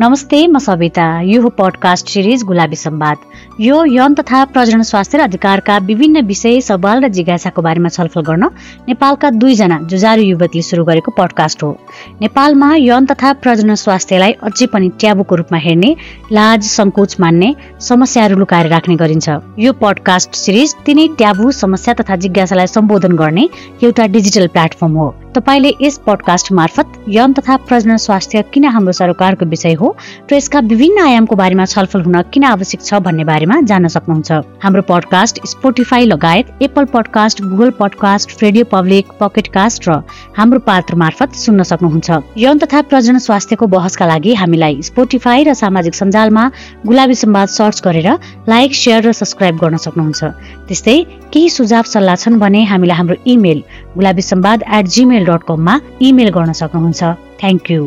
नमस्ते म सविता यो पडकास्ट सिरिज गुलाबी सम्वाद यो यौन तथा प्रजन स्वास्थ्य र अधिकारका विभिन्न विषय सवाल र जिज्ञासाको बारेमा छलफल गर्न नेपालका दुईजना जुजारु युवकले सुरु गरेको पडकास्ट हो। नेपालमा यौन तथा प्रजन स्वास्थ्यलाई अझै पनि ट्याबुको रूपमा हेर्ने लाज सङ्कोच मान्ने समस्याहरू लुकाएर राख्ने गरिन्छ। यो पडकास्ट सिरिज तिनै ट्याबु समस्या तथा जिज्ञासालाई सम्बोधन गर्ने एउटा डिजिटल प्लेटफर्म हो। तपाईँले यस पडकास्ट मार्फत यौन तथा प्रजन स्वास्थ्य किन हाम्रो सरकारको विषय हो र यसका विभिन्न आयामको बारेमा छलफल हुन किन आवश्यक छ भन्ने बारेमा जान्न सक्नुहुन्छ। हाम्रो पडकास्ट स्पोटिफाई लगायत Apple podcast Google podcast Radio Public Pocket Cast र हाम्रो पात्र मार्फत सुन्न सक्नुहुन्छ। यौन तथा प्रजन स्वास्थ्यको बहसका लागि हामीलाई स्पोटिफाई र सामाजिक सञ्जालमा गुलाबी सम्वाद सर्च गरेर लाइक सेयर र सब्सक्राइब गर्न सक्नुहुन्छ। त्यस्तै केही सुझाव सल्लाह छन् भने हामीलाई हाम्रो email Gulabi Sambad at Gmail dot कममा इमेल गर्न सक्नुहुन्छ. Thank you